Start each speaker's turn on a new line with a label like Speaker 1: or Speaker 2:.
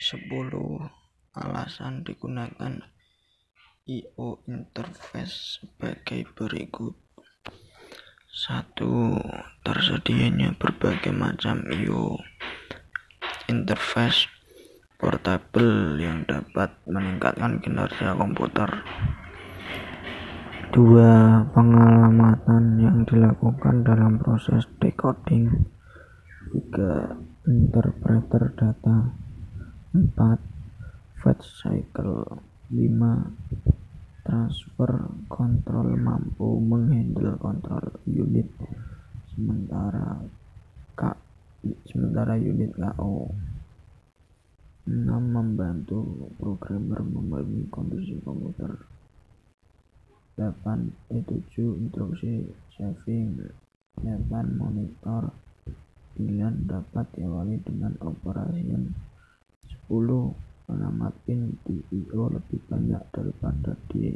Speaker 1: 10 alasan digunakan I/O interface sebagai berikut. 1. Tersedianya berbagai macam I/O interface portable yang dapat meningkatkan kinerja komputer. 2. Pengalamatan yang dilakukan dalam proses decoding. 3. Interpreter data 4 fat cycle. 5 transfer kontrol mampu menghandle kontrol unit. Sementara K sementara unit KO 6 membantu programmer membagi kondisi komputer. 8 E7 instruksi saving. 8 monitor. 9 dapat diawali dengan operasi yang 20 mati di I/O lebih banyak daripada di